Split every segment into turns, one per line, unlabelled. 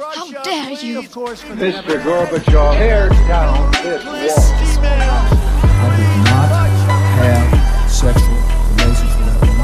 How dare you?
Mr. Gorbachev, tear down this wall.
I did not have sexual relations with that woman.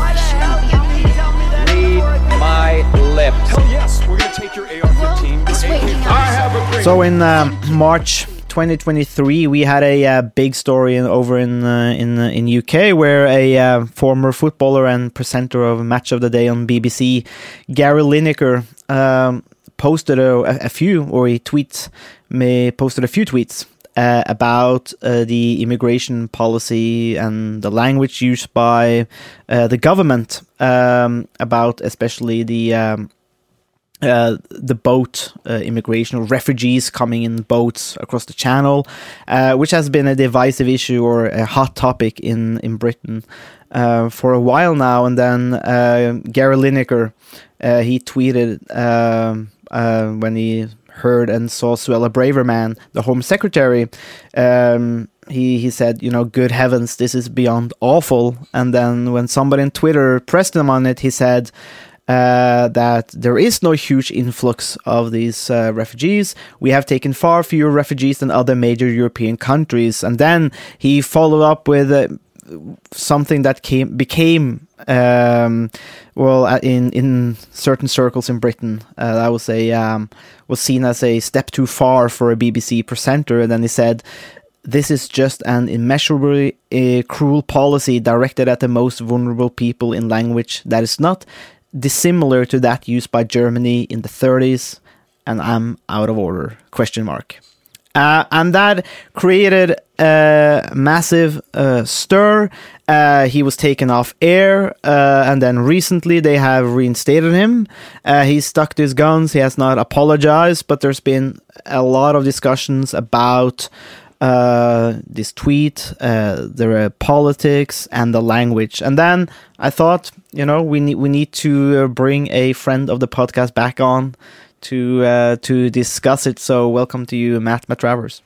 Read my lips.
Hell yes, we're gonna take your AR-15.
It's waking up.
I have a dream.
So in um, March 2023, we had a uh, big story in, over in uh, in uh, in UK where a uh, former footballer and presenter of Match of the Day on BBC, Gary Lineker, um, posted a, a few or he tweets may posted a few tweets uh, about uh, the immigration policy and the language used by uh, the government um, about especially the um, uh, the boat uh, immigration or refugees coming in boats across the channel, uh, which has been a divisive issue or a hot topic in in Britain for a while now. And then Gary Lineker, he tweeted um, uh, when he heard and saw Suella Braverman, the Home Secretary. Um, he he said, you know, good heavens, this is beyond awful. And then when somebody on Twitter pressed him on it, he said uh, that there is no huge influx of these uh, refugees. We have taken far fewer refugees than other major European countries. And then he followed up with uh, something that came became um, well uh, in in certain circles in Britain. Uh, that was a um, was seen as a step too far for a BBC presenter. And then he said. This is just an immeasurably uh, cruel policy directed at the most vulnerable people in language that is not dissimilar to that used by Germany in the 30s, and I'm out of order? Question mark. Uh, and that created a massive uh, stir. Uh, he was taken off air, uh, and then recently they have reinstated him. Uh, he stuck to his guns. He has not apologized, but there's been a lot of discussions about uh, this tweet, the politics, and the language. And then I thought, you know, we need we need to bring a friend of the podcast back on to uh, to discuss it. So welcome to you, Matt Matravers.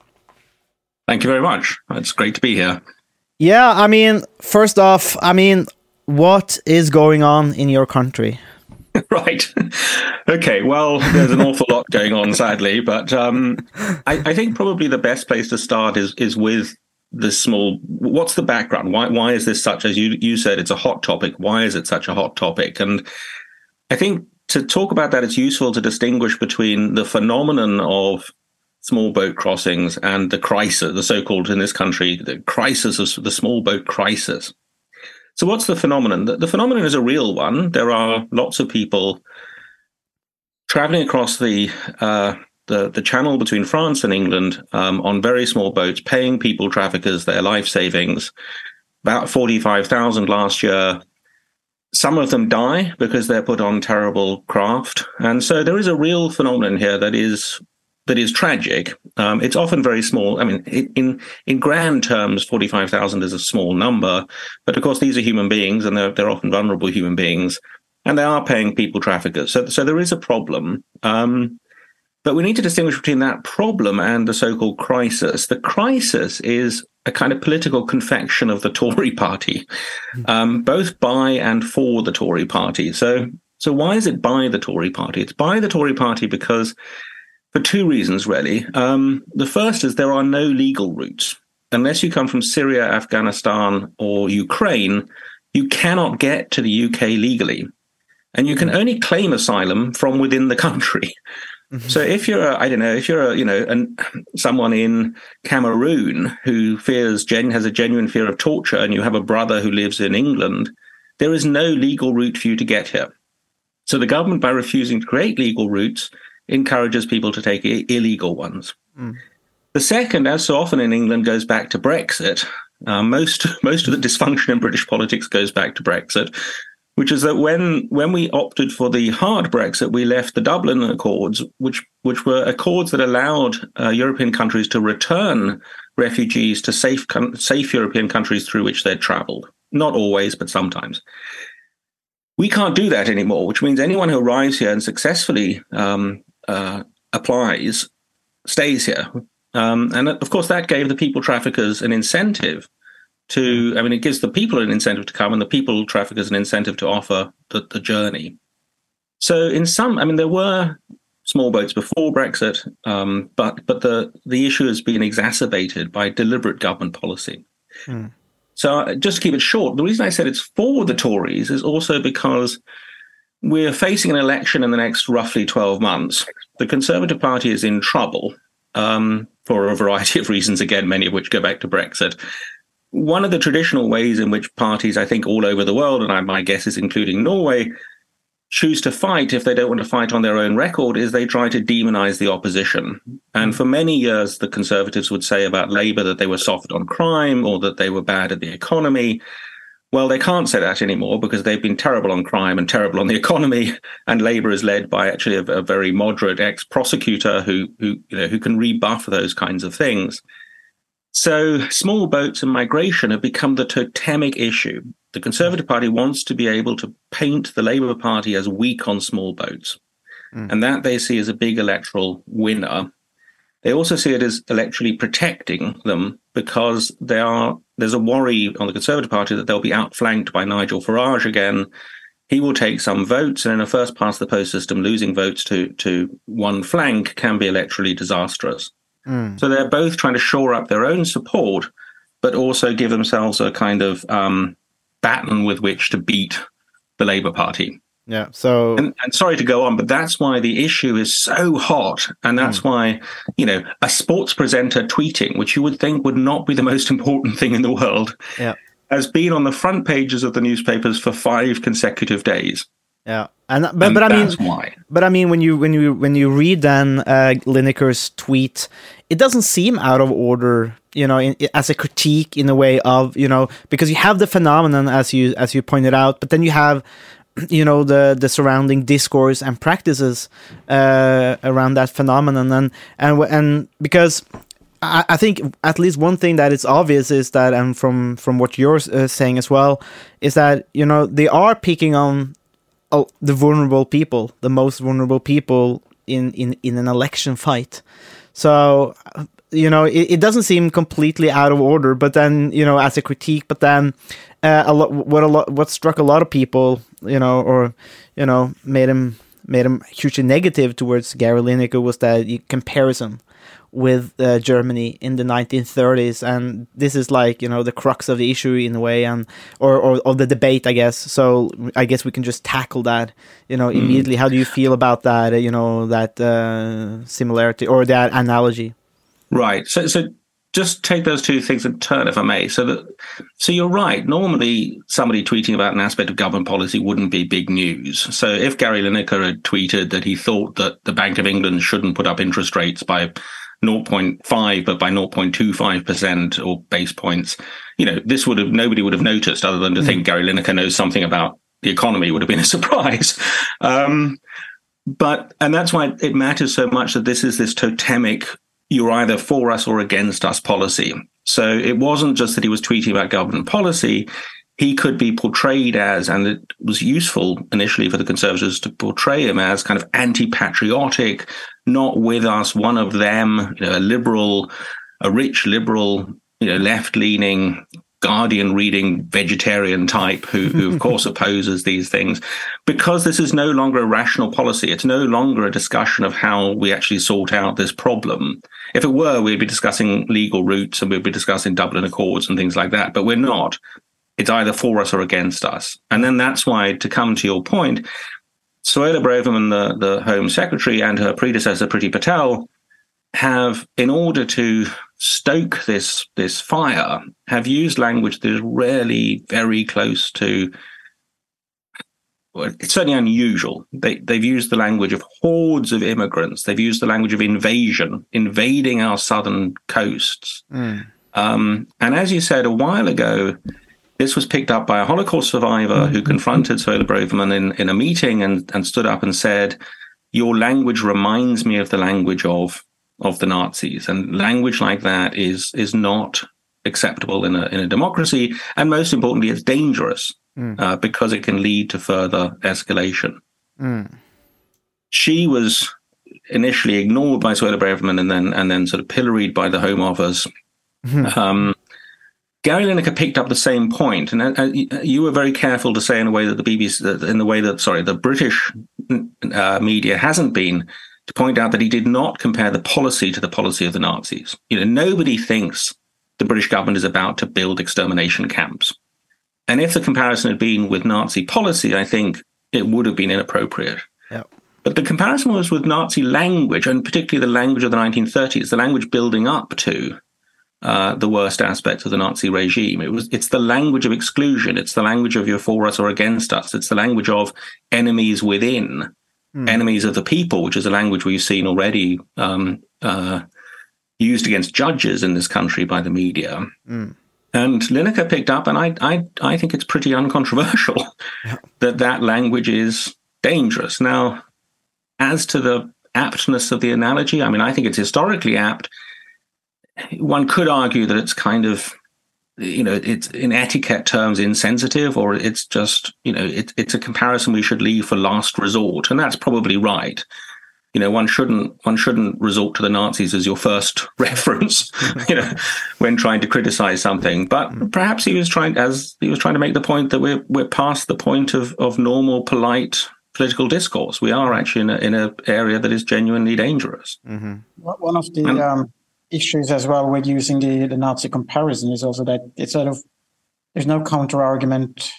Thank you very much. It's great to be here.
Yeah, I mean, first off, I mean, what is going on in your country?
right. Okay. Well, there's an awful lot going on, sadly, but um, I, I think probably the best place to start is is with the small. What's the background? Why why is this such? As you you said, it's a hot topic. Why is it such a hot topic? And I think to talk about that, it's useful to distinguish between the phenomenon of small boat crossings and the crisis, the so-called in this country, the crisis of the small boat crisis. So, what's the phenomenon? The, the phenomenon is a real one. There are lots of people traveling across the uh, the, the channel between France and England um, on very small boats, paying people traffickers their life savings. About forty five thousand last year. Some of them die because they're put on terrible craft, and so there is a real phenomenon here that is that is tragic. Um, it's often very small. I mean, in in grand terms, forty five thousand is a small number, but of course these are human beings, and they're they're often vulnerable human beings, and they are paying people traffickers. So so there is a problem. Um, but we need to distinguish between that problem and the so-called crisis. The crisis is a kind of political confection of the Tory party, um, both by and for the Tory party. So, so why is it by the Tory party? It's by the Tory party because for two reasons, really. Um, the first is there are no legal routes. Unless you come from Syria, Afghanistan, or Ukraine, you cannot get to the UK legally. And you can only claim asylum from within the country. Mm-hmm. So if you're, a, I don't know, if you're, a, you know, an, someone in Cameroon who fears, gen, has a genuine fear of torture, and you have a brother who lives in England, there is no legal route for you to get here. So the government, by refusing to create legal routes, encourages people to take I- illegal ones. Mm. The second, as so often in England, goes back to Brexit. Uh, most most of the dysfunction in British politics goes back to Brexit, which is that when when we opted for the hard Brexit, we left the Dublin Accords, which which were accords that allowed uh, European countries to return refugees to safe safe European countries through which they'd travelled. Not always, but sometimes. We can't do that anymore, which means anyone who arrives here and successfully um, uh, applies stays here. Um, and of course, that gave the people traffickers an incentive to, I mean, it gives the people an incentive to come and the people traffickers an incentive to offer the, the journey. So, in some, I mean, there were small boats before Brexit, um, but but the the issue has been exacerbated by deliberate government policy. So uh, just to keep it short, the reason I said it's for the Tories is also because we're facing an election in the next roughly 12 months. The Conservative Party is in trouble um, for a variety of reasons, again, many of which go back to Brexit. One of the traditional ways in which parties, I think, all over the world, and my guess is including Norway, choose to fight if they don't want to fight on their own record is they try to demonize the opposition. And for many years, the Conservatives would say about Labour that they were soft on crime or that they were bad at the economy. Well, they can't say that anymore because they've been terrible on crime and terrible on the economy. And Labour is led by actually a, a very moderate ex-prosecutor who, who, you know, who can rebuff those kinds of things. So small boats and migration have become the totemic issue. The Conservative Party wants to be able to paint the Labour Party as weak on small boats. Hmm. And that they see as a big electoral winner. They also see it as electorally protecting them because they are there's a worry on the Conservative Party that they'll be outflanked by Nigel Farage again. He will take some votes, and in a first past the post system, losing votes to to one flank can be electorally disastrous. So they're both trying to shore up their own support, but also give themselves a kind of um, baton with which to beat the Labour Party.
Yeah. So
And, and sorry to go on, but that's why the issue is so hot. And that's why, you know, a sports presenter tweeting, which you would think would not be the most important thing in the world,
yeah.
has been on the front pages of the newspapers for five consecutive days.
Yeah, and but,
And
but I mean,
why.
but I mean, when you when you when you read then uh, Lineker's tweet, it doesn't seem out of order, you know, in, as a critique in a way of you know because you have the phenomenon as you as you pointed out, but then you have you know the the surrounding discourse and practices uh, around that phenomenon and and and because I, I think at least one thing that is obvious is that and from from what you're uh, saying as well is that you know they are picking on oh, the vulnerable people, the most vulnerable people in in in an election fight. So you know, it, it doesn't seem completely out of order, but then you know, as a critique, but then uh, a lot what a lot what struck a lot of people, you know, or you know, made him made him hugely negative towards Gary Lineker was that comparison with uh, Germany in the 1930s, and this is like you know the crux of the issue in a way, and or or of the debate, I guess. So I guess we can just tackle that, you know, immediately. How do you feel about that? uh, You know, that uh, similarity or that analogy?
Right. So, so just take those two things in turn, if I may. So that, so you're right. Normally, somebody tweeting about an aspect of government policy wouldn't be big news. So if Gary Lineker had tweeted that he thought that the Bank of England shouldn't put up interest rates by 0.5, but by 0.25 percent or base points, you know, this would have nobody would have noticed, other than to think Gary Lineker knows something about the economy would have been a surprise. Um, but and that's why it matters so much that this is this totemic you're either for us or against us policy. So it wasn't just that he was tweeting about government policy. He could be portrayed as, and it was useful initially for the Conservatives to portray him as kind of anti-patriotic, not with us, one of them, you know, a liberal, a rich liberal, you know, left-leaning, Guardian reading vegetarian type who, who of course opposes these things because this is no longer a rational policy. It's no longer a discussion of how we actually sort out this problem. If it were, we'd be discussing legal routes and we'd be discussing Dublin Accords and things like that, but we're not. It's either for us or against us. And then that's why, to come to your point, Suella Braverman, the, the Home Secretary, and her predecessor, Priti Patel, have, in order to stoke this this fire, have used language that is rarely very close to. Well, it's certainly unusual. They they've used the language of hordes of immigrants. They've used the language of invasion, invading our southern coasts. Um, and as you said a while ago, this was picked up by a Holocaust survivor who confronted Suella Braverman in, in a meeting and, and stood up and said, Your language reminds me of the language of of the Nazis. And language like that is is not acceptable in a in a democracy. And most importantly, it's dangerous uh, because it can lead to further escalation. She was initially ignored by Suella Braverman and then and then sort of pilloried by the Home Office. Um, Gary Lineker picked up the same point, and uh, uh, you were very careful to say in a way that the BBC, in the way that sorry, the British uh, media hasn't been to point out that he did not compare the policy to the policy of the Nazis. You know, nobody thinks the British government is about to build extermination camps. And if the comparison had been with Nazi policy, I think it would have been inappropriate.
Yeah.
But the comparison was with Nazi language, and particularly the language of the 1930s, the language building up to uh, the worst aspects of the Nazi regime. It was it's the language of exclusion. It's the language of you're for us or against us. It's the language of enemies within, mm. enemies of the people, which is a language we've seen already um, uh, used against judges in this country by the media. Mm. And Lineker picked up, and I I I think it's pretty uncontroversial yeah. that that language is dangerous. Now, as to the aptness of the analogy, I mean, I think it's historically apt one could argue that it's kind of you know it's in etiquette terms insensitive or it's just you know it, it's a comparison we should leave for last resort and that's probably right. You know one shouldn't one shouldn't resort to the nazis as your first reference you know when trying to criticize something. But perhaps he was trying as he was trying to make the point that we're we're past the point of of normal polite political discourse. We are actually in a in a area that is genuinely dangerous.
Mm-hmm. one of the and, um issues as well with using the, the Nazi comparison is also that it's sort of there's no counter argument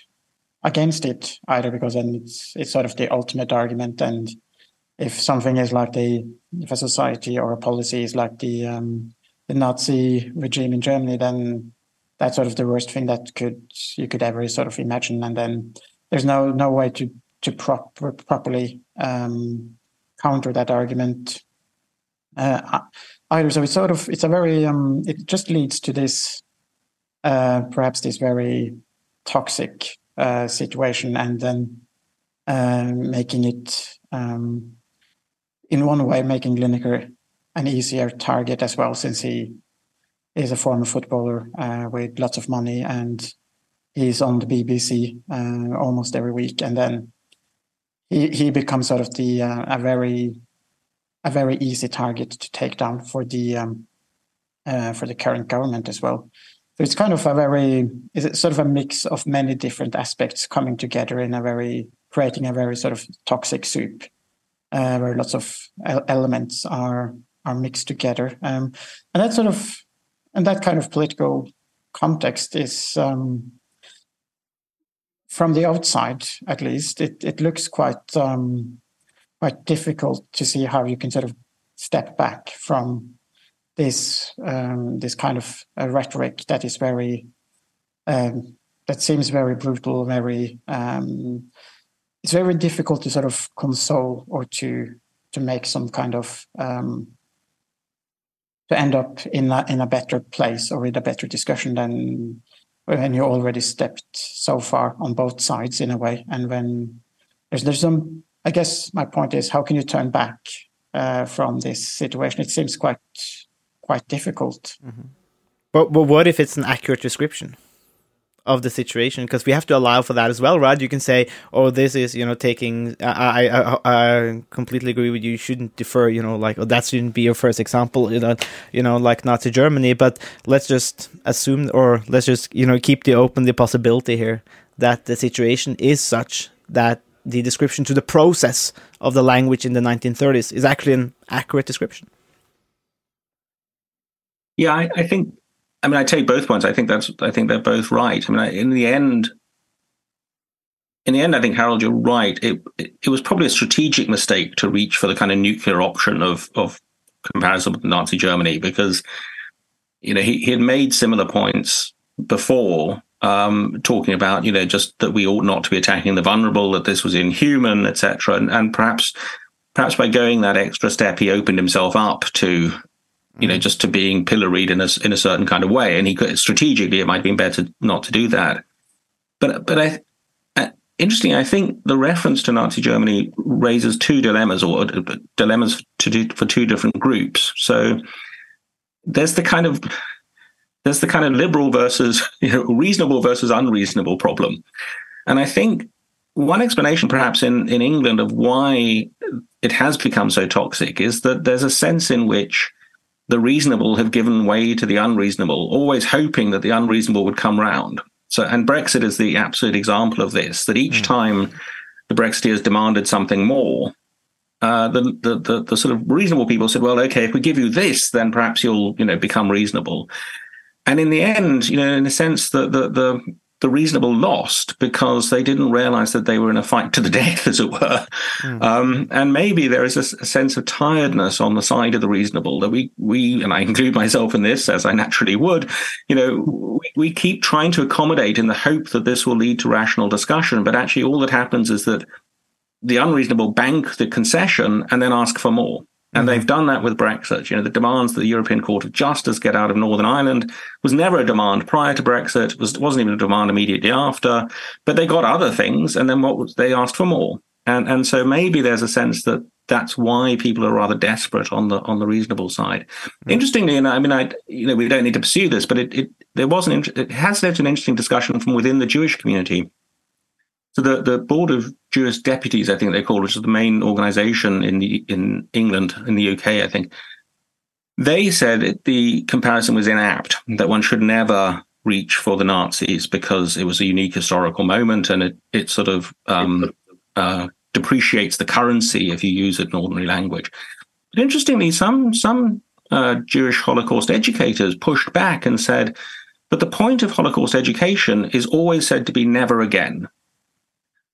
against it either because then it's it's sort of the ultimate argument. And if something is like the if a society or a policy is like the um, the Nazi regime in Germany then that's sort of the worst thing that could you could ever sort of imagine. And then there's no no way to to prop, properly um, counter that argument. Uh, either. So it's sort of it's a very um, it just leads to this uh, perhaps this very toxic uh, situation, and then uh, making it um, in one way making Lineker an easier target as well, since he is a former footballer uh, with lots of money and he's on the BBC uh, almost every week, and then he he becomes sort of the uh, a very a very easy target to take down for the um, uh, for the current government as well. So it's kind of a very it's sort of a mix of many different aspects coming together in a very creating a very sort of toxic soup uh, where lots of elements are are mixed together, um, and that sort of and that kind of political context is. Um, from the outside, at least, it, it looks quite um, quite difficult to see how you can sort of step back from this um, this kind of uh, rhetoric that is very um, that seems very brutal, very um, it's very difficult to sort of console or to to make some kind of um, to end up in a, in a better place or in a better discussion than when you already stepped so far on both sides in a way, and when there's there's some I guess my point is, how can you turn back uh, from this situation? It seems quite quite difficult.
Mm-hmm. But but what if it's an accurate description of the situation? Because we have to allow for that as well, right? You can say, "Oh, this is you know taking." I I, I completely agree with you. You shouldn't defer. You know, like oh, that shouldn't be your first example. You know, you know, like Nazi Germany. But let's just assume, or let's just you know keep the open the possibility here that the situation is such that the description to the process of the language in the 1930s is actually an accurate description.
Yeah, I, I think. I mean, I take both points. I think that's. I think they're both right. I mean, I, in the end, in the end, I think Harold, you're right. It, it, it was probably a strategic mistake to reach for the kind of nuclear option of of comparison with Nazi Germany because you know he, he had made similar points before um, talking about, you know, just that we ought not to be attacking the vulnerable, that this was inhuman, etc. And, and perhaps, perhaps by going that extra step, he opened himself up to, you know, mm. just to being pilloried in a in a certain kind of way. And he could strategically, it might have been better not to do that. But but I. Uh, interesting. I think the reference to Nazi Germany raises two dilemmas, or dilemmas to do for two different groups. So there's the kind of there's the kind of liberal versus you know reasonable versus unreasonable problem and i think one explanation perhaps in, in england of why it has become so toxic is that there's a sense in which the reasonable have given way to the unreasonable always hoping that the unreasonable would come round so and brexit is the absolute example of this that each mm. time the brexiteers demanded something more uh, the, the, the the sort of reasonable people said, "Well, okay, if we give you this, then perhaps you'll you know become reasonable." And in the end, you know, in a sense, the the the, the reasonable lost because they didn't realize that they were in a fight to the death, as it were. Mm. Um, and maybe there is a, a, sense of tiredness on the side of the reasonable that we we and I include myself in this as I naturally would. You know, we, we keep trying to accommodate in the hope that this will lead to rational discussion, but actually, all that happens is that the unreasonable bank the concession and then ask for more. And they've done that with Brexit. You know, the demands that the European Court of Justice get out of Northern Ireland was never a demand prior to Brexit. was wasn't even a demand immediately after. But they got other things, and then what was, they asked for more. And and so maybe there's a sense that that's why people are rather desperate on the on the reasonable side. Mm-hmm. Interestingly, and I mean, I you know we don't need to pursue this, but it, it there was an it has led to an interesting discussion from within the Jewish community so the, the Board of Jewish Deputies, I think they call it, which is the main organization in the in England, in the UK, I think, they said the comparison was inapt, that one should never reach for the Nazis because it was a unique historical moment and it, it sort of um, uh, depreciates the currency if you use it in ordinary language. But interestingly, some some uh, Jewish Holocaust educators pushed back and said, but the point of Holocaust education is always said to be never again.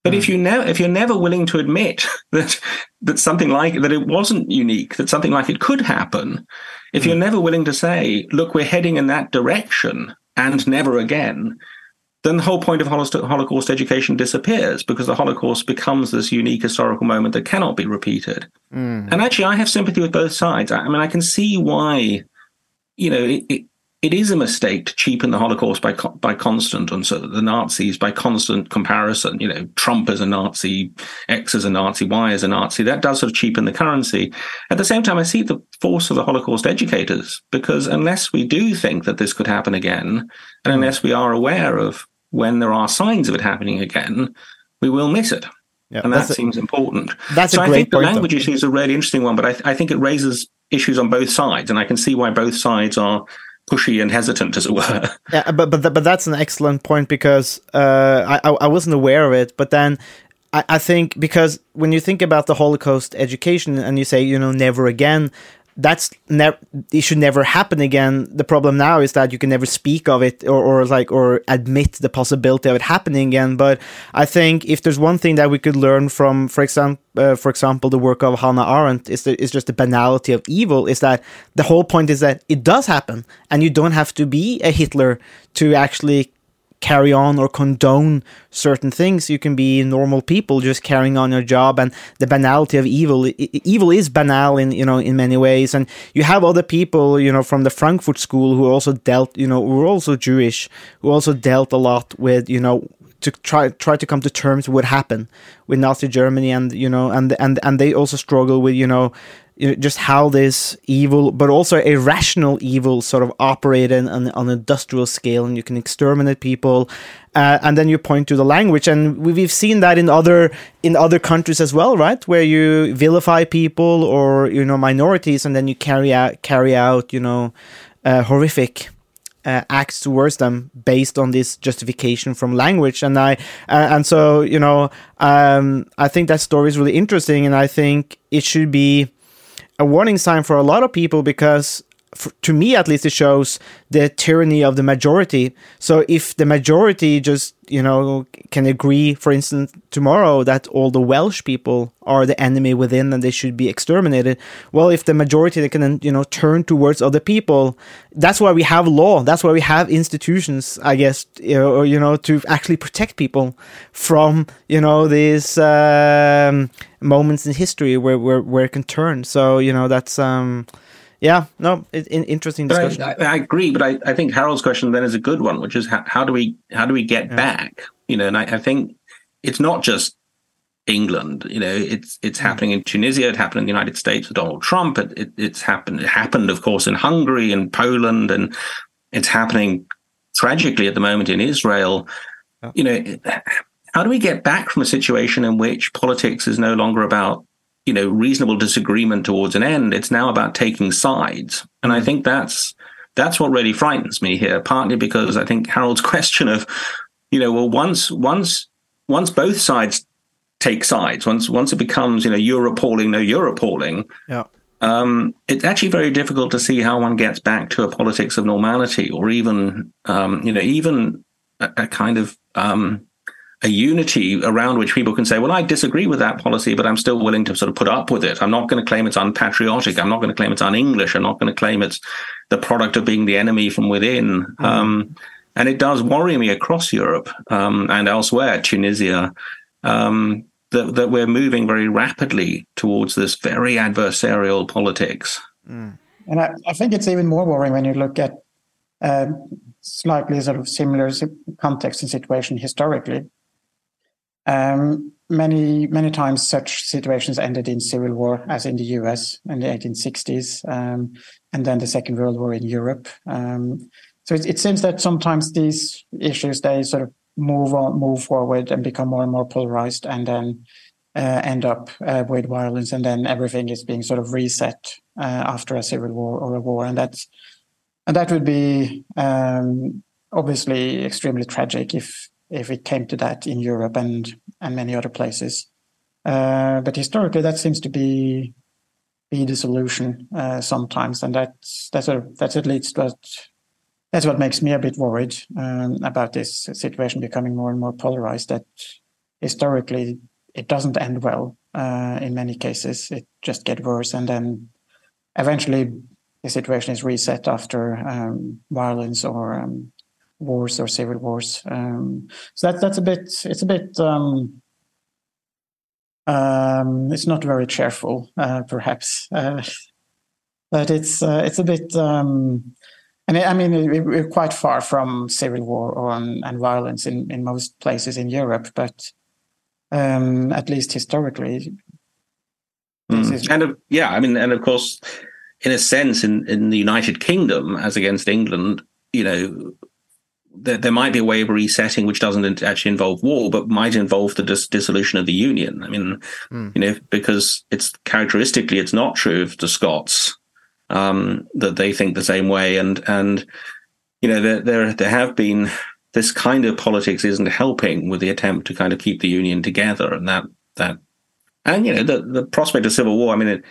But if hmm. you ne- if you're never willing to admit that that something like that it wasn't unique, that something like it could happen, if you're hmm. never willing to say, "Look, we're heading in that direction," and never again, then the whole point of Holocaust education disappears because the Holocaust becomes this unique historical moment that cannot be repeated. Mm. And actually, I have sympathy with both sides. I mean, I can see why, you know, it, it, it is a mistake to cheapen the Holocaust by by constant and so the Nazis by constant comparison. You know, Trump as a Nazi, X as a Nazi, Y as a Nazi. That does sort of cheapen the currency. At the same time, I see the force of the Holocaust educators because unless we do think that this could happen again, and hmm. unless we are aware of when there are signs of it happening again, we will miss it. Yeah, and that a, seems important.
That's
so
a great
I think
the
language issue is a really interesting one, but I, I think it raises issues on both sides, and I can see why both sides are pushy and hesitant, as it were.
Yeah, but but but that's an excellent point because uh, I I wasn't aware of it, but then I, I think because when you think about the Holocaust education and you say you know never again, that's never it should never happen again. The problem now is that you can never speak of it or, or like or admit the possibility of it happening again. But i think if there's one thing that we could learn from for example uh, for example the work of hannah arendt is, the, is just the banality of evil is that the whole point is that it does happen and you don't have to be a hitler to actually carry on or condone certain things. You can be normal people just carrying on your job, and the banality of evil. Evil is banal in you know in many ways, and you have other people you know from the Frankfurt School who also dealt you know who are also Jewish who also dealt a lot with you know to try try to come to terms with what happened with Nazi Germany, and you know, and and and they also struggle with you know, just how this evil, but also irrational evil, sort of operated on, on an industrial scale, and you can exterminate people. Uh, and then you point to the language, and we've seen that in other in other countries as well, right? Where you vilify people or you know minorities, and then you carry out carry out you know uh, horrific uh, acts towards them based on this justification from language and i uh, and so you know um, i think that story is really interesting and i think it should be a warning sign for a lot of people because for, to me at least it shows the tyranny of the majority. So if the majority just you know can agree for instance tomorrow that all the welsh people are the enemy within and they should be exterminated well if the majority they can you know turn towards other people that's why we have law. That's why we have institutions i guess you know, you know to actually protect people from you know these um, moments in history where, where where it can turn. So you know that's um yeah, no, it, interesting discussion.
I, I, agree, but I, I think Harold's question then is a good one, which is how, how do we how do we get yeah. back? You know, and I, I, think it's not just England. You know, it's it's mm. happening in Tunisia. It happened in the United States with Donald Trump. It, it, it's happened. It happened, of course, in Hungary and Poland, and it's happening tragically at the moment in Israel. Yeah. You know, how do we get back from a situation in which politics is no longer about you know reasonable disagreement towards an end it's now about taking sides and i think that's that's what really frightens me here partly because i think harold's question of you know well once once once both sides take sides. Once once it becomes you know you're appalling, no, you're appalling.
Yeah.
Um, it's actually very difficult to see how one gets back to a politics of normality, or even um, you know even a, a kind of um, a unity around which people can say, well, I disagree with that policy, but I'm still willing to sort of put up with it. I'm not going to claim it's unpatriotic. I'm not going to claim it's un-English. I'm not going to claim it's the product of being the enemy from within. Mm-hmm. Um, and it does worry me across Europe um, and elsewhere, Tunisia, um, that, that we're moving very rapidly towards this very adversarial politics.
Mm. And I, I, think it's even more worrying when you look at um, slightly sort of similar context and situation historically. Um, many many times such situations ended in civil war, as in the U.S. in the 1860s, um, and then the Second World War in Europe. Um, so it, it, seems that sometimes these issues they sort of move on, move forward, and become more and more polarized, and then uh, end up uh, with violence, and then everything is being sort of reset uh, after a civil war or a war, and that's and that would be um, obviously extremely tragic if if it came to that in Europe and and many other places. Uh, but historically, that seems to be be the solution uh, sometimes, and that's that's a, that's at least what that's what makes me a bit worried um, about this situation becoming more and more polarized. That historically it doesn't end well uh, in many cases; it just gets worse, and then eventually the situation is reset after um, violence or um, wars or civil wars. Um, so that that's a bit it's a bit um, um, it's not very cheerful, uh, perhaps, uh, but it's uh, it's a bit. Um, and I mean, we're quite far from civil war or, and violence in, in most places in Europe, but um, at least historically,
mm. is- and yeah, I mean, and of course, in a sense, in in the United Kingdom as against England, you know, there, there, might be a way of resetting which doesn't actually involve war, but might involve the dis- dissolution of the union. I mean, mm. you know, because it's characteristically it's not true of the Scots um, that they think the same way, and and you know there there there have been this kind of politics isn't helping with the attempt to kind of keep the union together, and that that and you know the the prospect of civil war. I mean, it,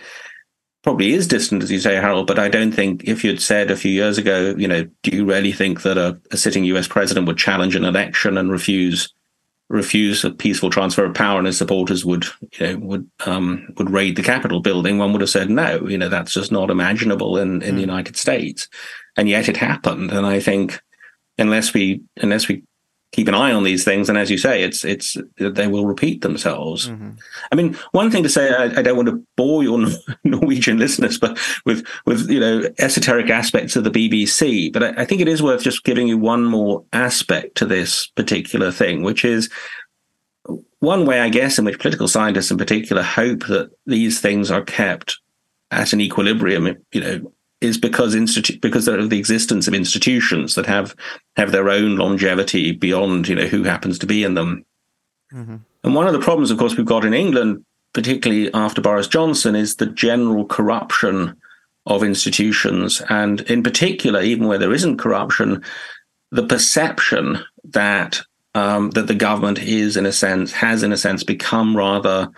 probably is distant, as you say, Harold, but I don't think if you'd said a few years ago, you know, do you really think that a, a sitting US president would challenge an election and refuse refuse a peaceful transfer of power and his supporters would, you know, would um, would raid the Capitol building, one would have said no. You know, that's just not imaginable in, in mm. the United States. And yet it happened. And I think unless we unless we keep an eye on these things. And as you say, it's it's they will repeat themselves. Mm-hmm. I mean, one thing to say, I, I, don't want to bore your Norwegian listeners, but with with you know esoteric aspects of the BBC. But I, I think it is worth just giving you one more aspect to this particular thing, which is one way, I guess, in which political scientists in particular hope that these things are kept at an equilibrium, you know, is because institute because of the existence of institutions that have have their own longevity beyond you know who happens to be in them. Mm-hmm. And one of the problems, of course, we've got in England, particularly after Boris Johnson, is the general corruption of institutions, and in particular, even where there isn't corruption, the perception that um, that the government is, in a sense, has in a sense become rather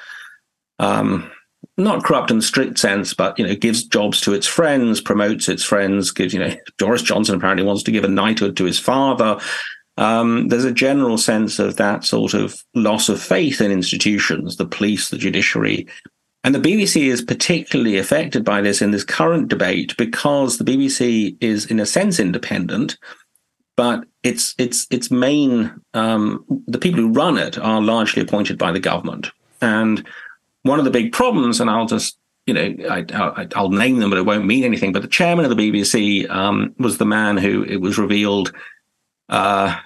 um, not corrupt in the strict sense, but you know, gives jobs to its friends, promotes its friends, gives you know, Boris Johnson apparently wants to give a knighthood to his father. Um, there's a general sense of that sort of loss of faith in institutions, the police, the judiciary. And the BBC is particularly affected by this in this current debate because the BBC is, in a sense, independent, but its its its main um, the people who run it are largely appointed by the government, and one of the big problems, and I'll just you know, I, will name them, but it won't mean anything. But the chairman of the BBC um, was the man who it was revealed uh,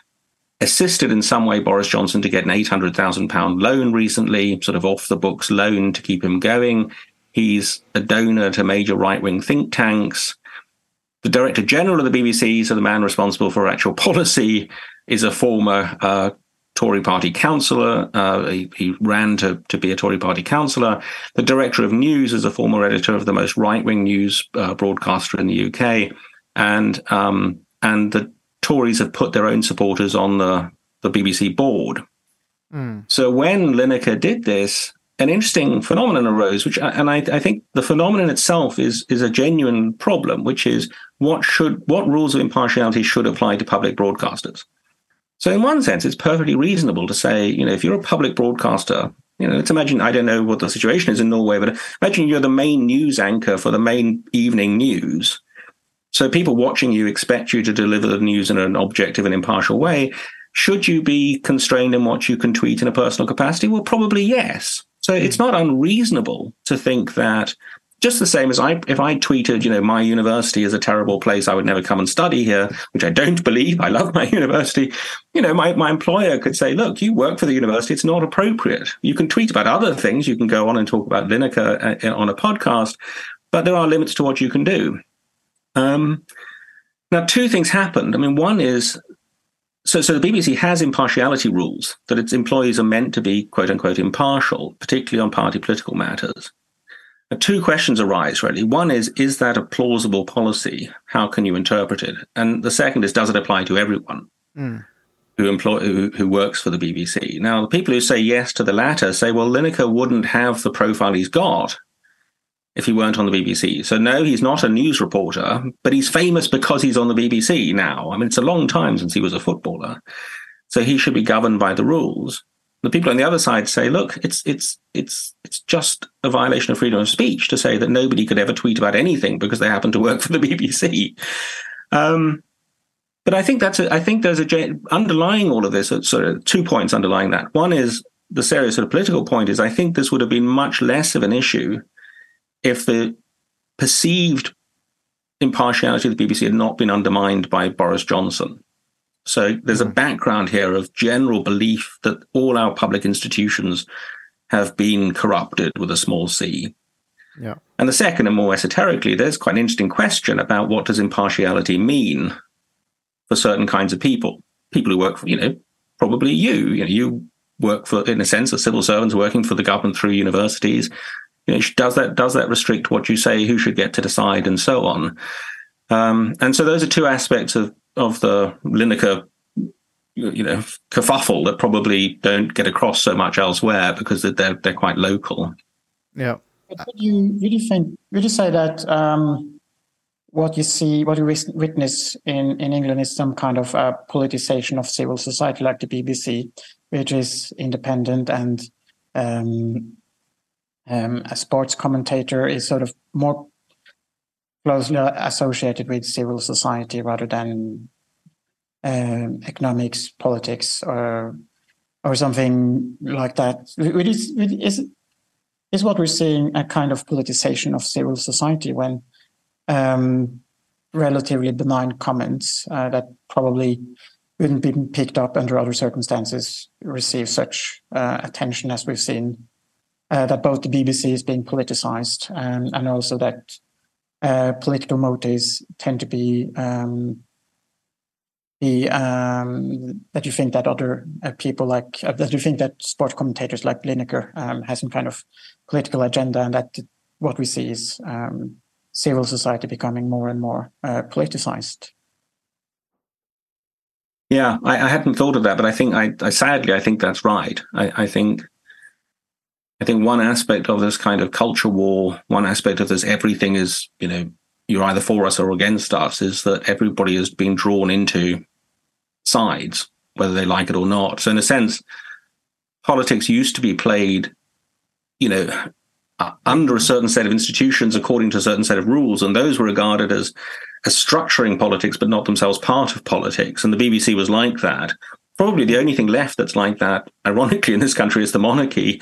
assisted in some way Boris Johnson to get an eight hundred thousand pound loan recently, sort of off the books loan to keep him going. He's a donor to major right wing think tanks. The director general of the BBC, so the man responsible for actual policy, is a former uh, Tory party councillor. Uh, he, he, ran to, to be a Tory party councillor. The director of news is a former editor of the most right wing news uh, broadcaster in the UK. And, um, and the Tories have put their own supporters on the, the BBC board. So when Lineker did this, an interesting phenomenon arose, which and I, I think the phenomenon itself is is a genuine problem, which is what should what rules of impartiality should apply to public broadcasters. So in one sense, it's perfectly reasonable to say, you know, if you're a public broadcaster, you know, let's imagine I don't know what the situation is in Norway, but imagine you're the main news anchor for the main evening news. So people watching you expect you to deliver the news in an objective and impartial way. Should you be constrained in what you can tweet in a personal capacity? Well, probably yes. So it's hmm. not unreasonable to think that just the same as I, if I tweeted, you know, my university is a terrible place, I would never come and study here, which I don't believe. I love my university. You know, my, my employer could say, look, you work for the university. It's not appropriate. You can tweet about other things. You can go on and talk about Lineker uh, on a podcast, but there are limits to what you can do. Um, now, two things happened. I mean, one is so, so the BBC has impartiality rules that its employees are meant to be quote unquote impartial, particularly on party political matters. Two questions arise really. One is, is that a plausible policy? How can you interpret it? And the second is, does it apply to everyone
Mm.
who employ who, who works for the BBC? Now, the people who say yes to the latter say, well, Lineker wouldn't have the profile he's got if he weren't on the BBC. So no, he's not a news reporter, but he's famous because he's on the BBC now. I mean, it's a long time since he was a footballer. So he should be governed by the rules. The people on the other side say, look, it's it's it's it's just a violation of freedom of speech to say that nobody could ever tweet about anything because they happen to work for the BBC. Um, but I think that's a, I think there's a underlying all of this. uh, Sort of two points underlying that. One is the serious sort of political point is I think this would have been much less of an issue if the perceived impartiality of the BBC had not been undermined by Boris Johnson. So there's a background here of general belief that all our public institutions have been corrupted with a small c.
Yeah.
And the second, and more esoterically, there's quite an interesting question about what does impartiality mean for certain kinds of people. People who work for, you know, probably you. You know, you work for, in a sense, as civil servants working for the government through universities. You know, does that does that restrict what you say? Who should get to decide, and so on? Um, and so those are two aspects of of the Lineker, you know, kerfuffle that probably don't get across so much elsewhere because they're they're quite local.
Yeah.
But would you really think? Would you say that um, what you see, what you witness in in England is some kind of uh, politicization of civil society, like the BBC, which is independent and um, um, a sports commentator is sort of more closely associated with civil society rather than um, economics, politics, or or something like that. It is, it is, is what we're seeing a kind of politicization of civil society when um, relatively benign comments uh, that probably wouldn't be picked up under other circumstances receive such uh, attention as we've seen. Uh, that both the BBC is being politicized um, and also that uh, political motives tend to be um, the um, that you think that other uh, people like uh, that you think that sport commentators like Lineker um, has some kind of political agenda and that what we see is um, civil society becoming more and more uh, politicized.
Yeah, I, I, hadn't thought of that, but I think I, I sadly I think that's right. I, I, think I think one aspect of this kind of culture war, one aspect of this everything is, you know, you're either for us or against us, is that everybody has been drawn into sides, whether they like it or not. So in a sense, politics used to be played, you know, under a certain set of institutions according to a certain set of rules, and those were regarded as as structuring politics, but not themselves part of politics. And the BBC was like that. Probably the only thing left that's like that, ironically, in this country is the monarchy.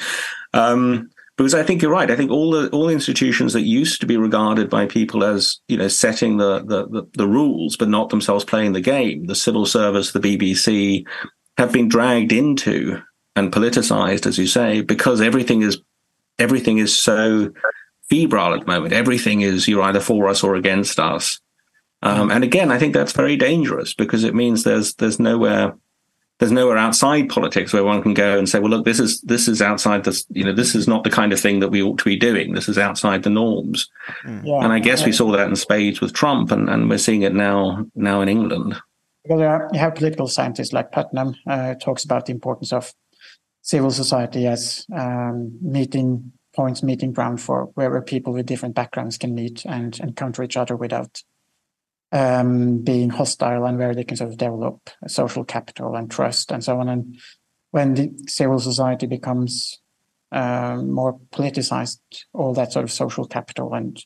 Um, because I think you're right. I think all the all the institutions that used to be regarded by people as you know setting the, the the, the rules, but not themselves playing the game, the civil service, the BBC, have been dragged into and politicized, as you say, because everything is everything is so febrile at the moment. Everything is you're either for us or against us. Um, and again, I think that's very dangerous because it means there's there's nowhere there's nowhere outside politics where one can go and say, well, look, this is this is outside this, you know, this is not the kind of thing that we ought to be doing. This is outside the norms.
Yeah.
And I guess we saw that in spades with Trump, and, and we're seeing it now now in England.
Well, there are, you have political scientists like Putnam uh, talks about the importance of civil society as um, meeting points, meeting ground for where people with different backgrounds can meet and encounter each other without um, being hostile and where they can sort of develop social capital and trust and so on. And when the civil society becomes um, more politicized, all that sort of social capital and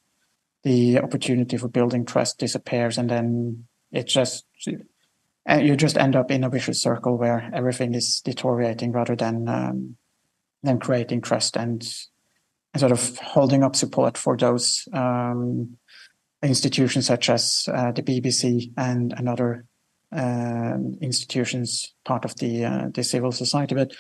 the opportunity for building trust disappears, and then it just you just end up in a vicious circle where everything is deteriorating rather than um, than creating trust and, and, sort of holding up support for those um, institutions such as uh, the BBC and, other uh, institutions part of the uh, the civil society. But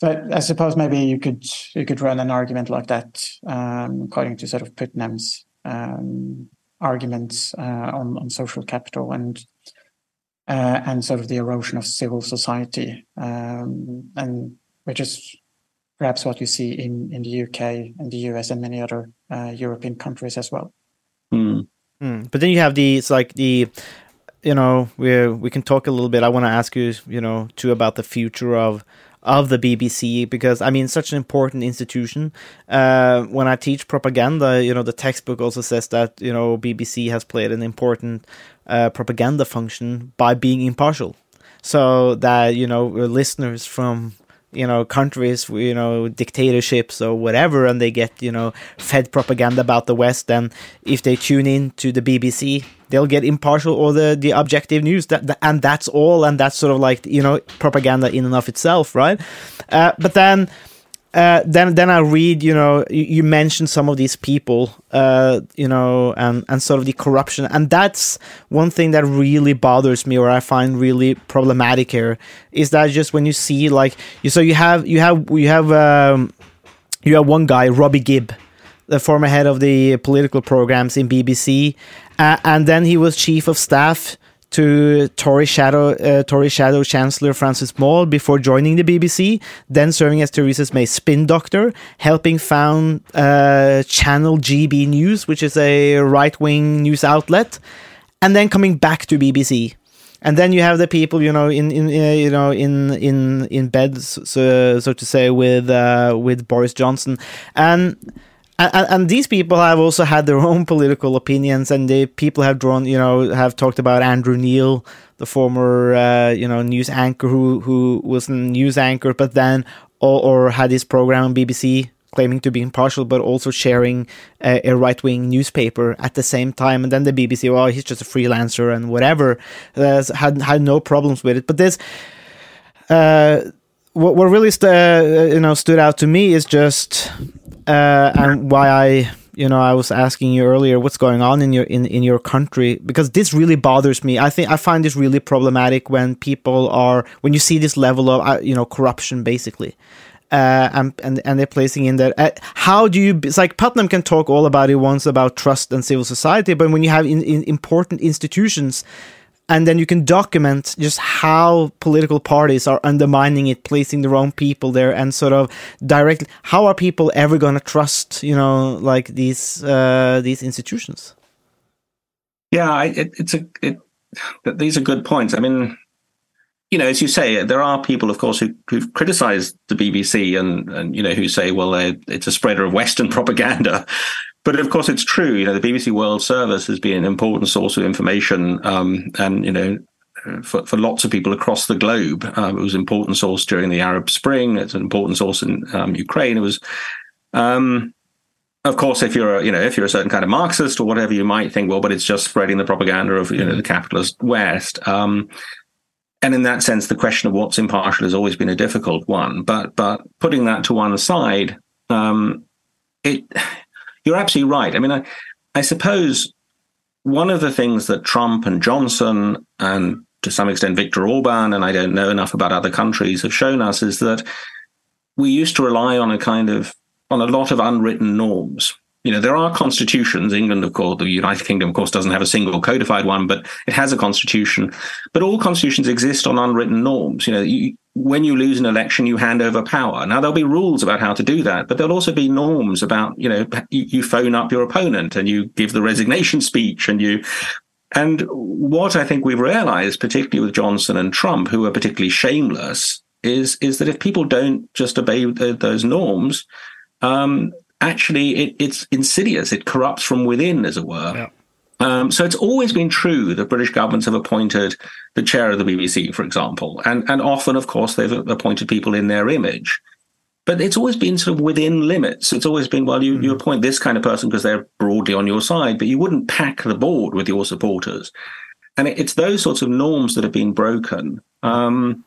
but I suppose maybe you could you could run an argument like that um, according to sort of Putnam's um, arguments uh, on on social capital and uh, and sort of the erosion of civil society, um, and which is perhaps what you see in in the UK and the US and many other uh, European countries as well.
Mm.
Mm. But then you have the it's like the you know we we can talk a little bit. I want to ask you you know too about the future of of the BBC because I mean such an important institution. Uh, when I teach propaganda, you know the textbook also says that you know BBC has played an important uh, propaganda function by being impartial, so that you know listeners from you know countries you know dictatorships or whatever and they get you know fed propaganda about the west and if they tune in to the bbc they'll get impartial or the the objective news. That, that and that's all and that's sort of like you know propaganda in and of itself right? Uh, but then uh, then then I read, you know, you, you mentioned some of these people, uh, you know, and and sort of the corruption, and that's one thing that really bothers me, or I find really problematic here, is that just when you see like you, so you have you have you have um, you have one guy, Robbie Gibb, the former head of the political programs in BBC, uh, and then he was chief of staff to Tory Shadow uh, Tory Shadow Chancellor Francis Maude before joining the BBC, then serving as Theresa May's spin doctor, helping found uh, Channel GB News, which is a right wing news outlet, and then coming back to BBC. And then you have the people, you know, in, in uh, you know in in in bed, so, so to say, with uh, with Boris Johnson, and and, and, these people have also had their own political opinions, and the people have drawn, you know, have talked about Andrew Neil, the former, uh, you know, news anchor who who was a news anchor, but then or, or, had his program on BBC claiming to be impartial, but also sharing a, a right wing newspaper at the same time. And then the BBC, well, he's just a freelancer and whatever, uh, had had no problems with it. But this. Uh, what, what really st- uh, you know stood out to me is just uh, and why I you know I was asking you earlier what's going on in your in, in your country because this really bothers me. I think I find this really problematic when people are when you see this level of uh, you know corruption basically. Uh, and, and and they're placing in there. Uh, how do you? It's like Putnam can talk all about it once about trust and civil society, but when you have in, in important institutions and then you can document just how political parties are undermining it placing the wrong people there and sort of directly how are people ever going to trust you know like these uh, these institutions?
Yeah it, it's a it, these are good points. I mean you know as you say there are people of course who, who've criticized the bbc and and you know who say well it's a spreader of western propaganda but of course, it's true. You know, the BBC World Service has been an important source of information, um, and you know, for, for lots of people across the globe, um, it was an important source during the Arab Spring. It's an important source in um, Ukraine. It was, um, of course, if you're a, you know if you're a certain kind of Marxist or whatever, you might think, well, but it's just spreading the propaganda of you know the capitalist West. Um, and in that sense, the question of what's impartial has always been a difficult one. But but putting that to one side, um, it you're absolutely right. I mean, I, I suppose one of the things that Trump and Johnson and to some extent Viktor Orban, and I don't know enough about other countries, have shown us is that we used to rely on a kind of on a lot of unwritten norms you know, there are constitutions. England, of course, the United Kingdom, of course, doesn't have a single codified one, but it has a constitution. But all constitutions exist on unwritten norms. You know, you, when you lose an election, you hand over power. Now there'll be rules about how to do that, but there'll also be norms about, you know, you, you phone up your opponent and you give the resignation speech and you and what I think we've realized, particularly with Johnson and Trump, who are particularly shameless, is is that if people don't just obey th- those norms, um, actually it, it's insidious. It corrupts from within, as it were.
Yeah.
Um, so it's always been true that British governments have appointed the chair of the BBC, for example, and and often, of course, they've appointed people in their image. But it's always been sort of within limits. It's always been, well, you, you appoint this kind of person because they're broadly on your side, but you wouldn't pack the board with your supporters. And it, it's those sorts of norms that have been broken. Um,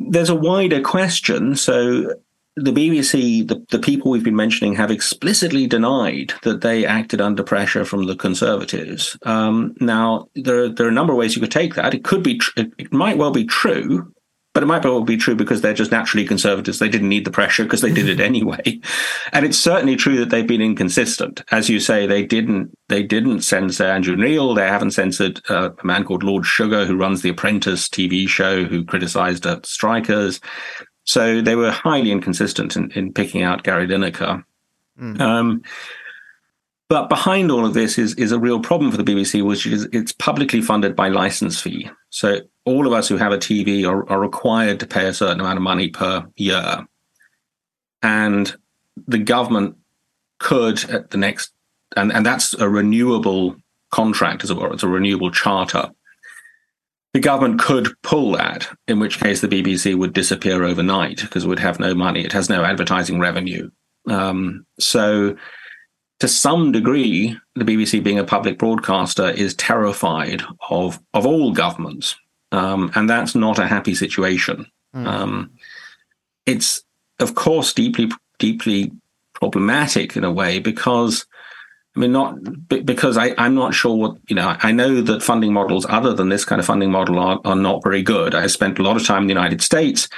there's a wider question. So the BBC, the, the people we've been mentioning, have explicitly denied that they acted under pressure from the Conservatives. Um, now, there, there are a number of ways you could take that. It could be, tr- it, might well be true, but it might well be true because they're just naturally conservatives. They didn't need the pressure because they did it anyway. And it's certainly true that they've been inconsistent. As you say, they didn't they didn't censor Andrew Neil. They haven't censored uh, a man called Lord Sugar who runs the Apprentice TV show who criticized uh, strikers. So they were highly inconsistent in, in picking out Gary Lineker. Um, but behind all of this is is a real problem for the BBC, which is it's publicly funded by license fee. So all of us who have a TV are, are required to pay a certain amount of money per year, and the government could at the next, and and that's a renewable contract as it were. It's a renewable charter. The government could pull that, in which case the BBC would disappear overnight because it would have no money. It has no advertising revenue. Um, so to some degree, the BBC, being a public broadcaster, is terrified of of all governments, um, and that's not a happy situation. Um, it's, of course, deeply deeply problematic in a way because. I mean, not because I, I'm not sure what, you know, I know that funding models other than this kind of funding model are, are not very good. I spent a lot of time in the United States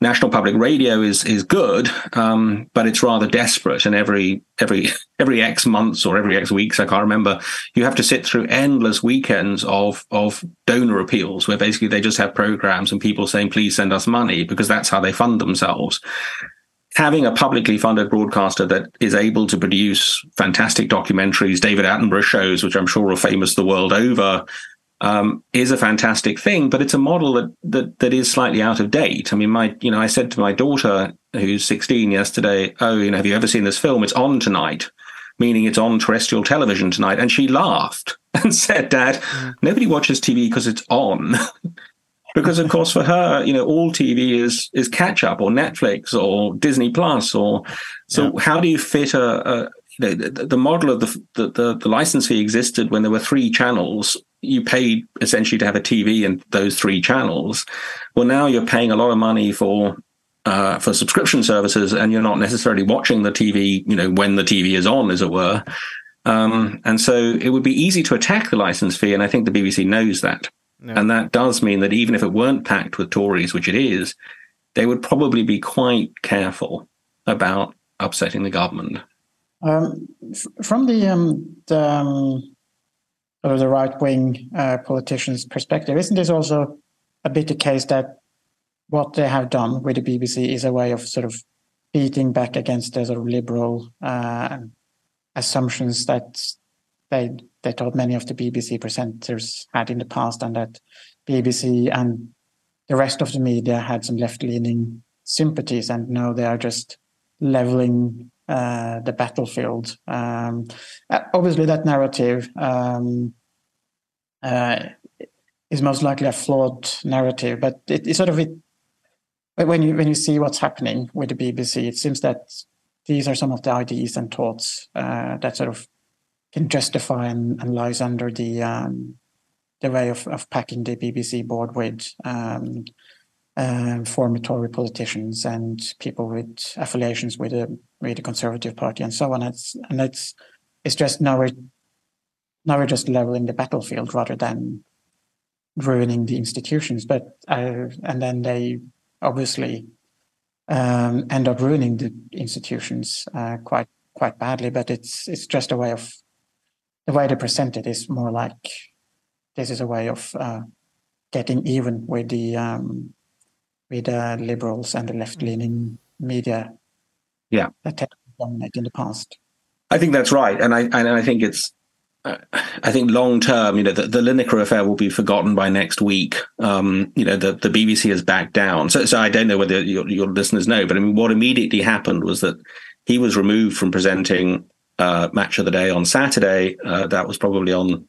National Public Radio is is good, um, but it's rather desperate. And every every every X months or every X weeks, I can't remember, you have to sit through endless weekends of of donor appeals, where basically they just have programs and people saying, "Please send us money," because that's how they fund themselves. Having a publicly funded broadcaster that is able to produce fantastic documentaries, David Attenborough shows, which I'm sure are famous the world over, um, is a fantastic thing, but it's a model that, that that is slightly out of date. I mean, my you know, I said to my daughter who's 16 yesterday, "Oh, you know, have you ever seen this film? It's on tonight." Meaning it's on terrestrial television tonight. And she laughed and said, Dad, nobody watches TV because it's on. because of course for her, you know, all TV is is catch up or Netflix or Disney Plus or so how do you fit a, a you know, the, the model of the, the the the license fee existed when there were three channels you paid essentially to have a TV and those three channels. Well, now you're paying a lot of money for uh, for subscription services, and you're not necessarily watching the TV, you know, when the TV is on, as it were. Um, and so it would be easy to attack the license fee, and I think the BBC knows that. And that does mean that even if it weren't packed with Tories, which it is, they would probably be quite careful about upsetting the government.
Um, f- from the, um, the, um, sort of the right wing uh, politicians' perspective, isn't this also a bit the case that what they have done with the BBC is a way of sort of beating back against the sort of liberal uh, assumptions that they they thought many of the BBC presenters had in the past, and that BBC and the rest of the media had some left leaning sympathies, and now they are just leveling uh, the battlefield. Um, uh, obviously, that narrative um, uh, is most likely a flawed narrative, but it, it sort of it. When you when you see what's happening with the BBC, it seems that these are some of the ideas and thoughts uh, that sort of can justify and, and lies under the um, the way of, of packing the BBC board with um, um, former Tory politicians and people with affiliations with the with the Conservative Party and so on. It's and it's it's just now we're now we're just leveling the battlefield rather than ruining the institutions. But uh, and then they obviously um, end up ruining the institutions uh, quite quite badly. But it's it's just a way of the way they present it is more like this is a way of uh, getting even with the um, with the liberals and the left leaning media
Yeah.
that have dominated in the past.
I think that's right, and I and I think it's I think long term, you know, the, the Lineker affair will be forgotten by next week. Um, you know, the, the BBC has backed down. So, so I don't know whether your, your listeners know, but I mean, what immediately happened was that he was removed from presenting uh, Match of the Day on Saturday. Uh, that was probably on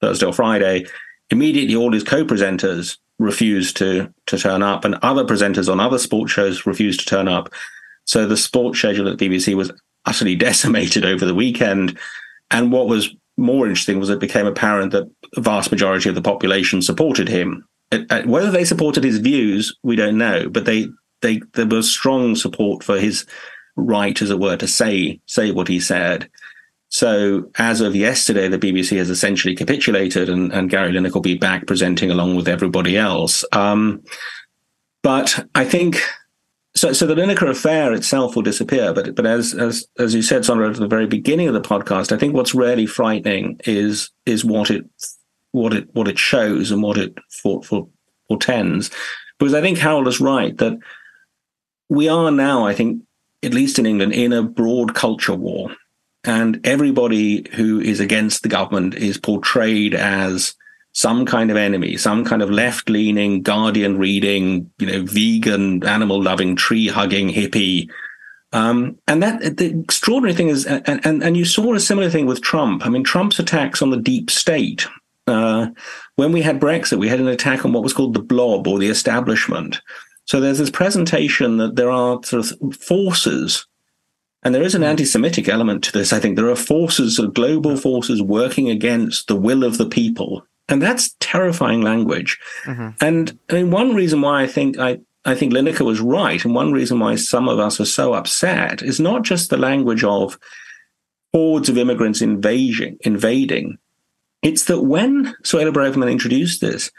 Thursday or Friday. Immediately, all his co-presenters refused to to turn up, and other presenters on other sports shows refused to turn up. So the sports schedule at BBC was utterly decimated over the weekend. And what was more interesting was it became apparent that the vast majority of the population supported him. It, uh, whether they supported his views, we don't know, but they they there was strong support for his right, as it were, to say say what he said. So as of yesterday, the BBC has essentially capitulated, and, and Gary Lineker will be back presenting along with everybody else. Um, but I think so. So the Lineker affair itself will disappear. But but as as as you said, Sondre, at the very beginning of the podcast, I think what's really frightening is is what it what it what it shows and what it for, for portends. Because I think Harold is right that we are now, I think, at least in England, in a broad culture war. And everybody who is against the government is portrayed as some kind of enemy, some kind of left leaning, guardian reading, you know, vegan, animal loving, tree hugging hippie. Um, and that the extraordinary thing is, and, and, and you saw a similar thing with Trump. I mean, Trump's attacks on the deep state. Uh, when we had Brexit, we had an attack on what was called the blob or the establishment. So there's this presentation that there are sort of forces, and there is an anti Semitic element to this. I think there are forces, sort of global forces working against the will of the people. And that's terrifying language. Mm-hmm. And I mean, one reason why I think I, I think Lineker was right, and one reason why some of us are so upset is not just the language of hordes of immigrants invading, invading. It's that when Suella Braverman introduced this,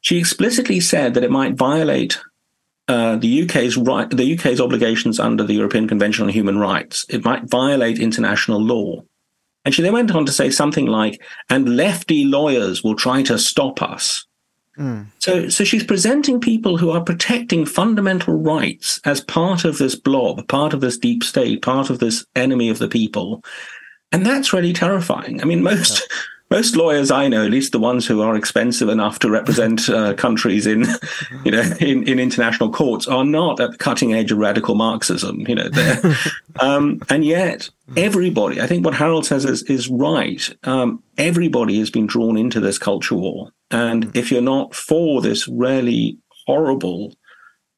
she explicitly said that it might violate uh, the UK's right, the UK's obligations under the European Convention on Human Rights. It might violate international law. And she then went on to say something like, and lefty lawyers will try to stop us. Mm. So, so she's presenting people who are protecting fundamental rights as part of this blob, part of this deep state, part of this enemy of the people. And that's really terrifying. I mean, most, yeah most lawyers I know, at least the ones who are expensive enough to represent uh, countries in, you know, in, in international courts, are not at the cutting edge of radical Marxism. You know, um, and yet everybody, I think what Harold says is is right. Um, everybody has been drawn into this culture war, and if you're not for this really horrible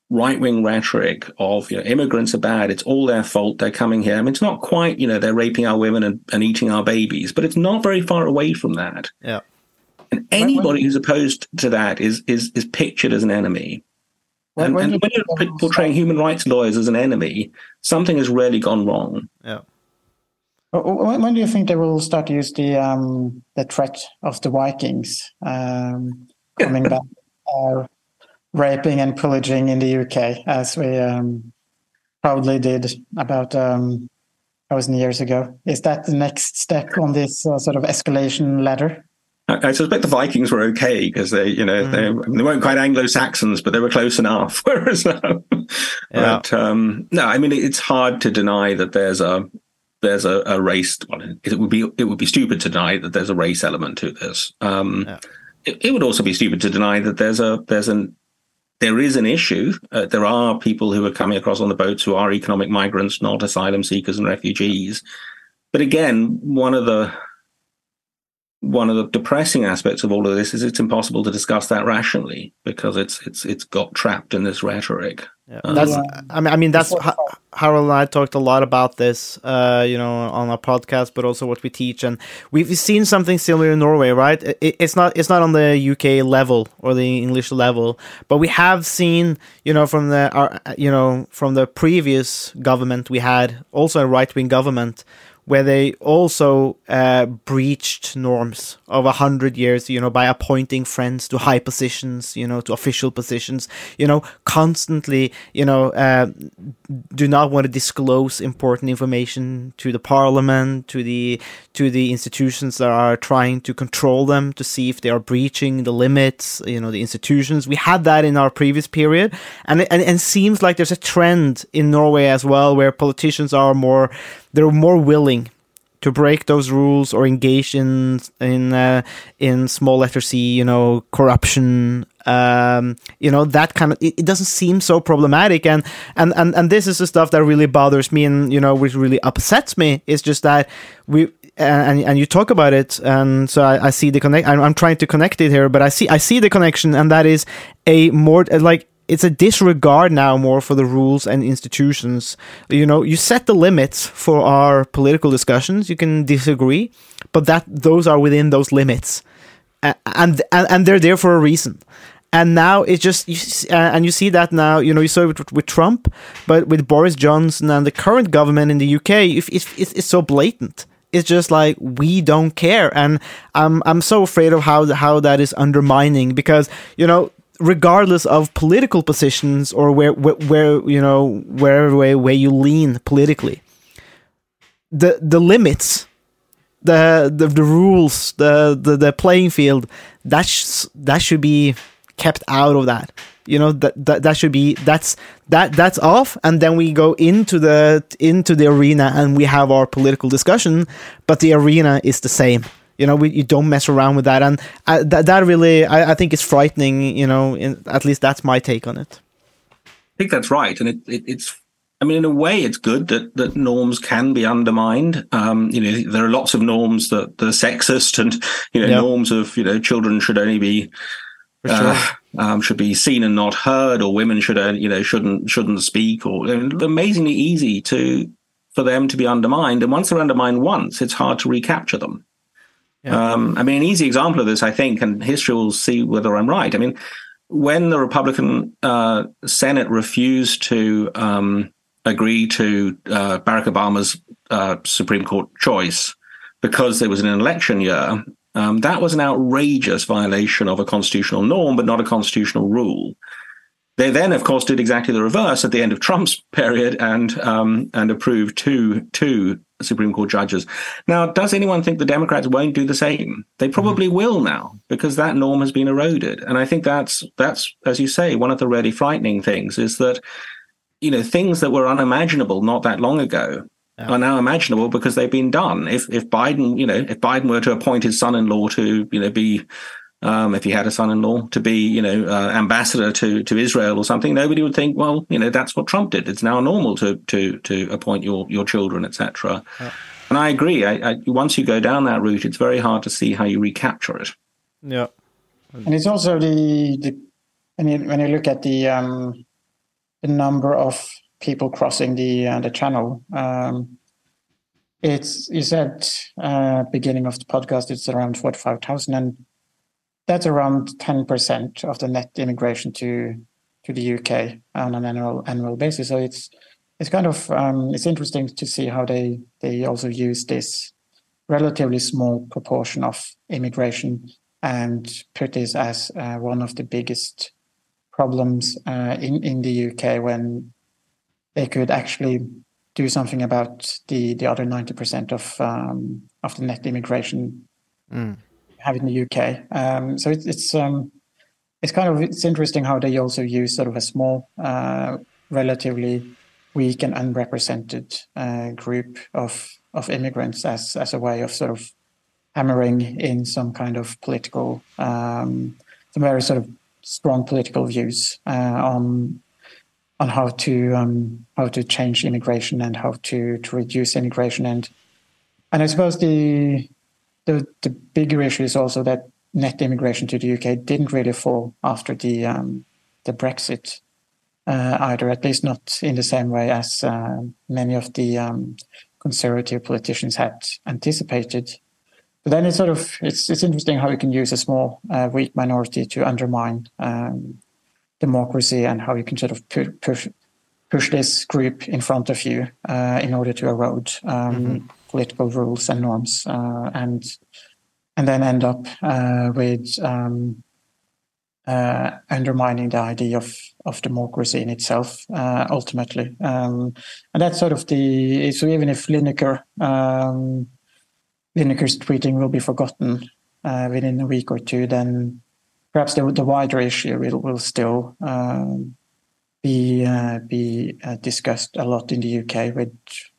right wing rhetoric of you know immigrants are bad, it's all their fault, they're coming here. I mean, it's not quite you know they're raping our women and, and eating our babies, but it's not very far away from that.
Yeah.
And anybody who's opposed to that is is is pictured as an enemy. When, and, when, and when you're portraying human rights lawyers as an enemy, something has really gone wrong.
Yeah.
When, when do you think they will start to use the um, the threat of the Vikings um, coming back? Uh, raping and pillaging in the UK, as we um, proudly did about um, thousand years ago. Is that the next step on this uh, sort of escalation ladder?
I, I suspect the Vikings were okay because they, you know, mm. they, they weren't quite Anglo Saxons, but they were close enough. Whereas, um, yeah. but um, no, I mean, it's hard to deny that there's a there's a, a race. Well, it would be it would be stupid to deny that there's a race element to this. Um, yeah. it, it would also be stupid to deny that there's a there's an there is an issue. Uh, there are people who are coming across on the boats who are economic migrants, not asylum seekers and refugees. But again, one of the one of the depressing aspects of all of this is it's impossible to discuss that rationally because it's it's it's got trapped in this rhetoric.
Yeah, um, that's I mean I mean that's Harold and I talked a lot about this, uh, you know, on our podcast, but also what we teach, and we've seen something similar in Norway, right? It, it's not it's not on the UK level or the English level, but we have seen, you know, from the our, you know from the previous government we had also a right wing government where they also uh, breached norms of a hundred years, you know, by appointing friends to high positions, you know, to official positions, you know, constantly, you know, uh, do not want to disclose important information to the parliament, to the to the institutions that are trying to control them, to see if they are breaching the limits, you know, the institutions. We had that in our previous period, and and and seems like there's a trend in Norway as well, where politicians are more they're more willing to break those rules or engage in in uh, in small letter C, you know, corruption, um, you know, that kind of. It, it, doesn't seem so problematic, and and and and this is the stuff that really bothers me, and you know, which really upsets me. Is just that we. And and you talk about it, and so I, I see the connect. I'm, I'm trying to connect it here, but I see I see the connection, and that is a more like it's a disregard now more for the rules and institutions. You know, you set the limits for our political discussions. You can disagree, but that those are within those limits, and and, and they're there for a reason. And now it's just, you, uh, and you see that now. You know, you saw it with, with, Trump, but with Boris Johnson and the current government in the UK, it's, it's, it's so blatant it's just like we don't care and i'm i'm so afraid of how how that is undermining because you know regardless of political positions or where, where, where you know wherever way, where you lean politically the the limits the the, the rules the, the the playing field that sh- that should be kept out of that. You know that, that that should be that's that that's off and then we go into the into the arena and we have our political discussion but the arena is the same you know, we, you don't mess around with that, and I, that that really, I, I think, is frightening. You know, in, at least that's my take on it.
I think that's right, and it, it, it's. I mean, in a way, it's good that that norms can be undermined. Um, you know, there are lots of norms that, that are sexist, and you know, yep. norms of you know, children should only be uh, um, should be seen and not heard, or women should uh, you know shouldn't shouldn't speak, or amazingly easy to for them to be undermined. And once they're undermined once, it's hard to recapture them. Yeah. Um, I mean, an easy example of this, I think, and history will see whether I'm right. I mean, when the Republican uh, Senate refused to um, agree to uh, Barack Obama's uh, Supreme Court choice because there was an election year, um, that was an outrageous violation of a constitutional norm, but not a constitutional rule. They then, of course, did exactly the reverse at the end of Trump's period and um, and approved two two Supreme Court judges. Now, does anyone think the Democrats won't do the same? They probably mm-hmm. will now because that norm has been eroded. And I think that's that's as you say, one of the really frightening things is that you know things that were unimaginable not that long ago yeah. are now imaginable because they've been done. If if Biden, you know, if Biden were to appoint his son-in-law to you know be um, if he had a son-in-law to be, you know, uh, ambassador to to Israel or something, nobody would think, well, you know, that's what Trump did. It's now normal to to to appoint your your children, etc. Yeah. And I agree. I, I, once you go down that route, it's very hard to see how you recapture it.
Yeah,
and it's also the the when you when you look at the um, the number of people crossing the uh, the channel. Um, it's you said uh, beginning of the podcast it's around forty five thousand and that's around 10% of the net immigration to to the UK on an annual annual basis. So it's it's kind of um, it's interesting to see how they they also use this relatively small proportion of immigration and put this as uh, one of the biggest problems uh, in in the UK when they could actually do something about the the other 90% of um, of the net immigration mm have in the UK. Um, so it's it's um, it's kind of it's interesting how they also use sort of a small, uh, relatively weak and unrepresented uh, group of of immigrants as as a way of sort of hammering in some kind of political, um, some very sort of strong political views uh, on on how to um, how to change immigration and how to to reduce immigration and and I suppose the the, the bigger issue is also that net immigration to the UK didn't really fall after the um, the Brexit uh, either, at least not in the same way as uh, many of the um, conservative politicians had anticipated. But then it's sort of it's it's interesting how you can use a small uh, weak minority to undermine um, democracy and how you can sort of pu- push push this group in front of you uh, in order to erode um, mm-hmm political rules and norms, uh, and and then end up uh, with um, uh, undermining the idea of of democracy in itself ultimately. Um, and that's sort of the so even if Lineker um, Lineker's tweeting will be forgotten within a week or two, then perhaps the, the wider issue will, will still um, be uh, be uh, discussed a lot in the UK with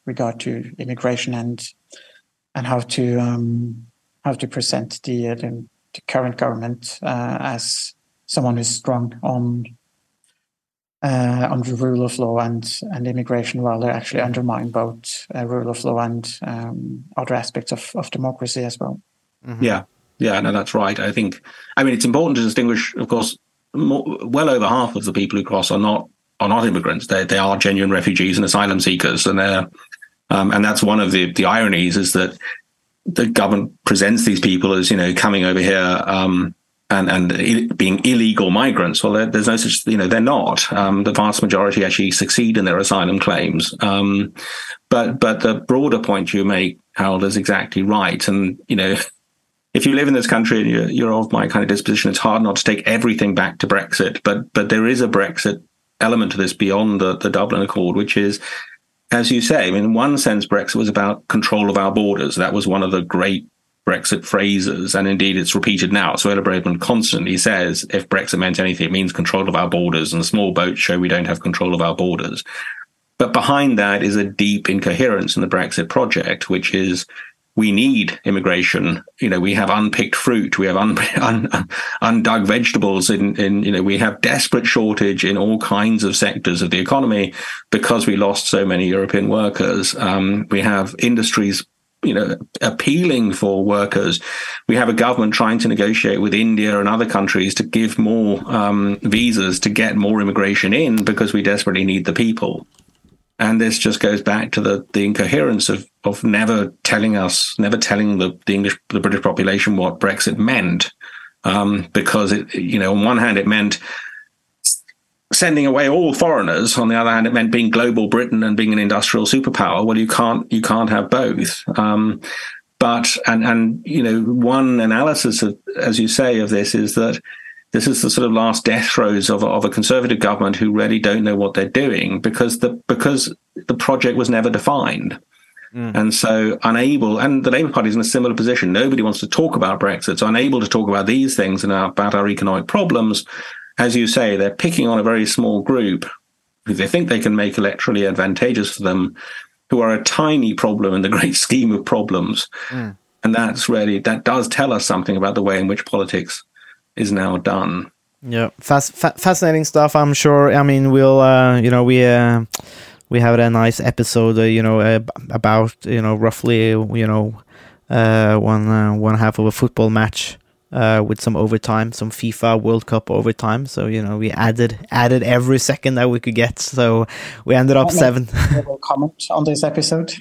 regard to immigration and and how to um, how to present the, uh, the, the current government uh, as someone who's strong on uh, on the rule of law and and immigration, while they actually undermine both uh, rule of law and um, other aspects of, of democracy as well.
Mm-hmm. Yeah, yeah, no, that's right. I think, I mean, it's important to distinguish, of course, more, well over half of the people who cross are not are not immigrants. They they are genuine refugees and asylum seekers, and they're um, and that's one of the the ironies is that the government presents these people as you know coming over here um, and and being illegal migrants. Well, there's no such you know they're not. Um, the vast majority actually succeed in their asylum claims. Um, but but the broader point you make, Harold, is exactly right. And you know if you live in this country and you're, you're of my kind of disposition, it's hard not to take everything back to Brexit. But but there is a Brexit element to this beyond the, the Dublin Accord, which is, as you say, in one sense, Brexit was about control of our borders. That was one of the great Brexit phrases, and indeed it's repeated now. Suella Braverman constantly says if Brexit meant anything, it means control of our borders, and small boats show we don't have control of our borders. But behind that is a deep incoherence in the Brexit project, which is we need immigration. You know, we have unpicked fruit, we have un, un, undug vegetables, in, in you know, we have desperate shortage in all kinds of sectors of the economy because we lost so many European workers. Um, we have industries. You know, appealing for workers. We have a government trying to negotiate with India and other countries to give more um, visas to get more immigration in because we desperately need the people. And this just goes back to the, the incoherence of, of never telling us, never telling the, the English, the British population what Brexit meant. Um, because it, you know, on one hand, it meant sending away all foreigners. On the other hand, it meant being global Britain and being an industrial superpower. Well, you can't, you can't have both. Um, but, and, and, you know, one analysis of, as you say, of this is that this is the sort of last death throes of a, of a conservative government who really don't know what they're doing because the because the project was never defined. Mm. And so unable, and the Labour Party is in a similar position. Nobody wants to talk about Brexit, so unable to talk about these things and about our economic problems. As you say, they're picking on a very small group who they think they can make electorally advantageous for them, who are a tiny problem in the great scheme of problems. Mm. And that's really, that does tell us something about the way in which politics is now done.
Yeah, Fas- fa- fascinating stuff. I'm sure. I mean, we'll, uh, you know, we uh, we have a nice episode, uh, you know, uh, about you know roughly, you know, uh, one uh, one half of a football match uh, with some overtime, some FIFA World Cup overtime. So you know we added added every second that we could get. So we ended up seven.
comment on this episode.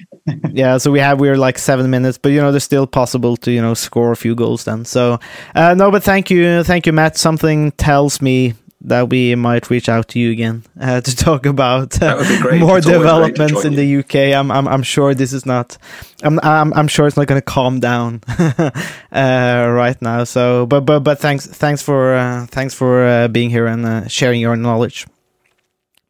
Yeah, so we have we are like seven minutes, but you know there's still possible to you know score a few goals then. So uh, no, but thank you, thank you, Matt. Something tells me that we might reach out to you again uh, to talk about uh, more it's developments in the UK. I'm, I'm I'm sure this is not. I'm I'm, I'm sure it's not going to calm down uh, right now. So, but but but thanks thanks for uh, thanks for uh, being here and uh, sharing your knowledge.